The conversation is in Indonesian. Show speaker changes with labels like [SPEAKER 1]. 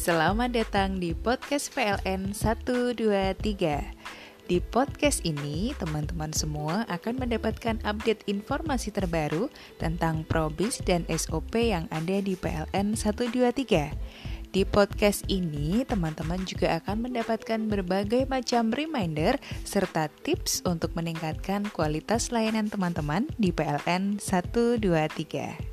[SPEAKER 1] Selamat datang di podcast PLN 123. Di podcast ini, teman-teman semua akan mendapatkan update informasi terbaru tentang probis dan SOP yang ada di PLN 123. Di podcast ini, teman-teman juga akan mendapatkan berbagai macam reminder serta tips untuk meningkatkan kualitas layanan teman-teman di PLN 123.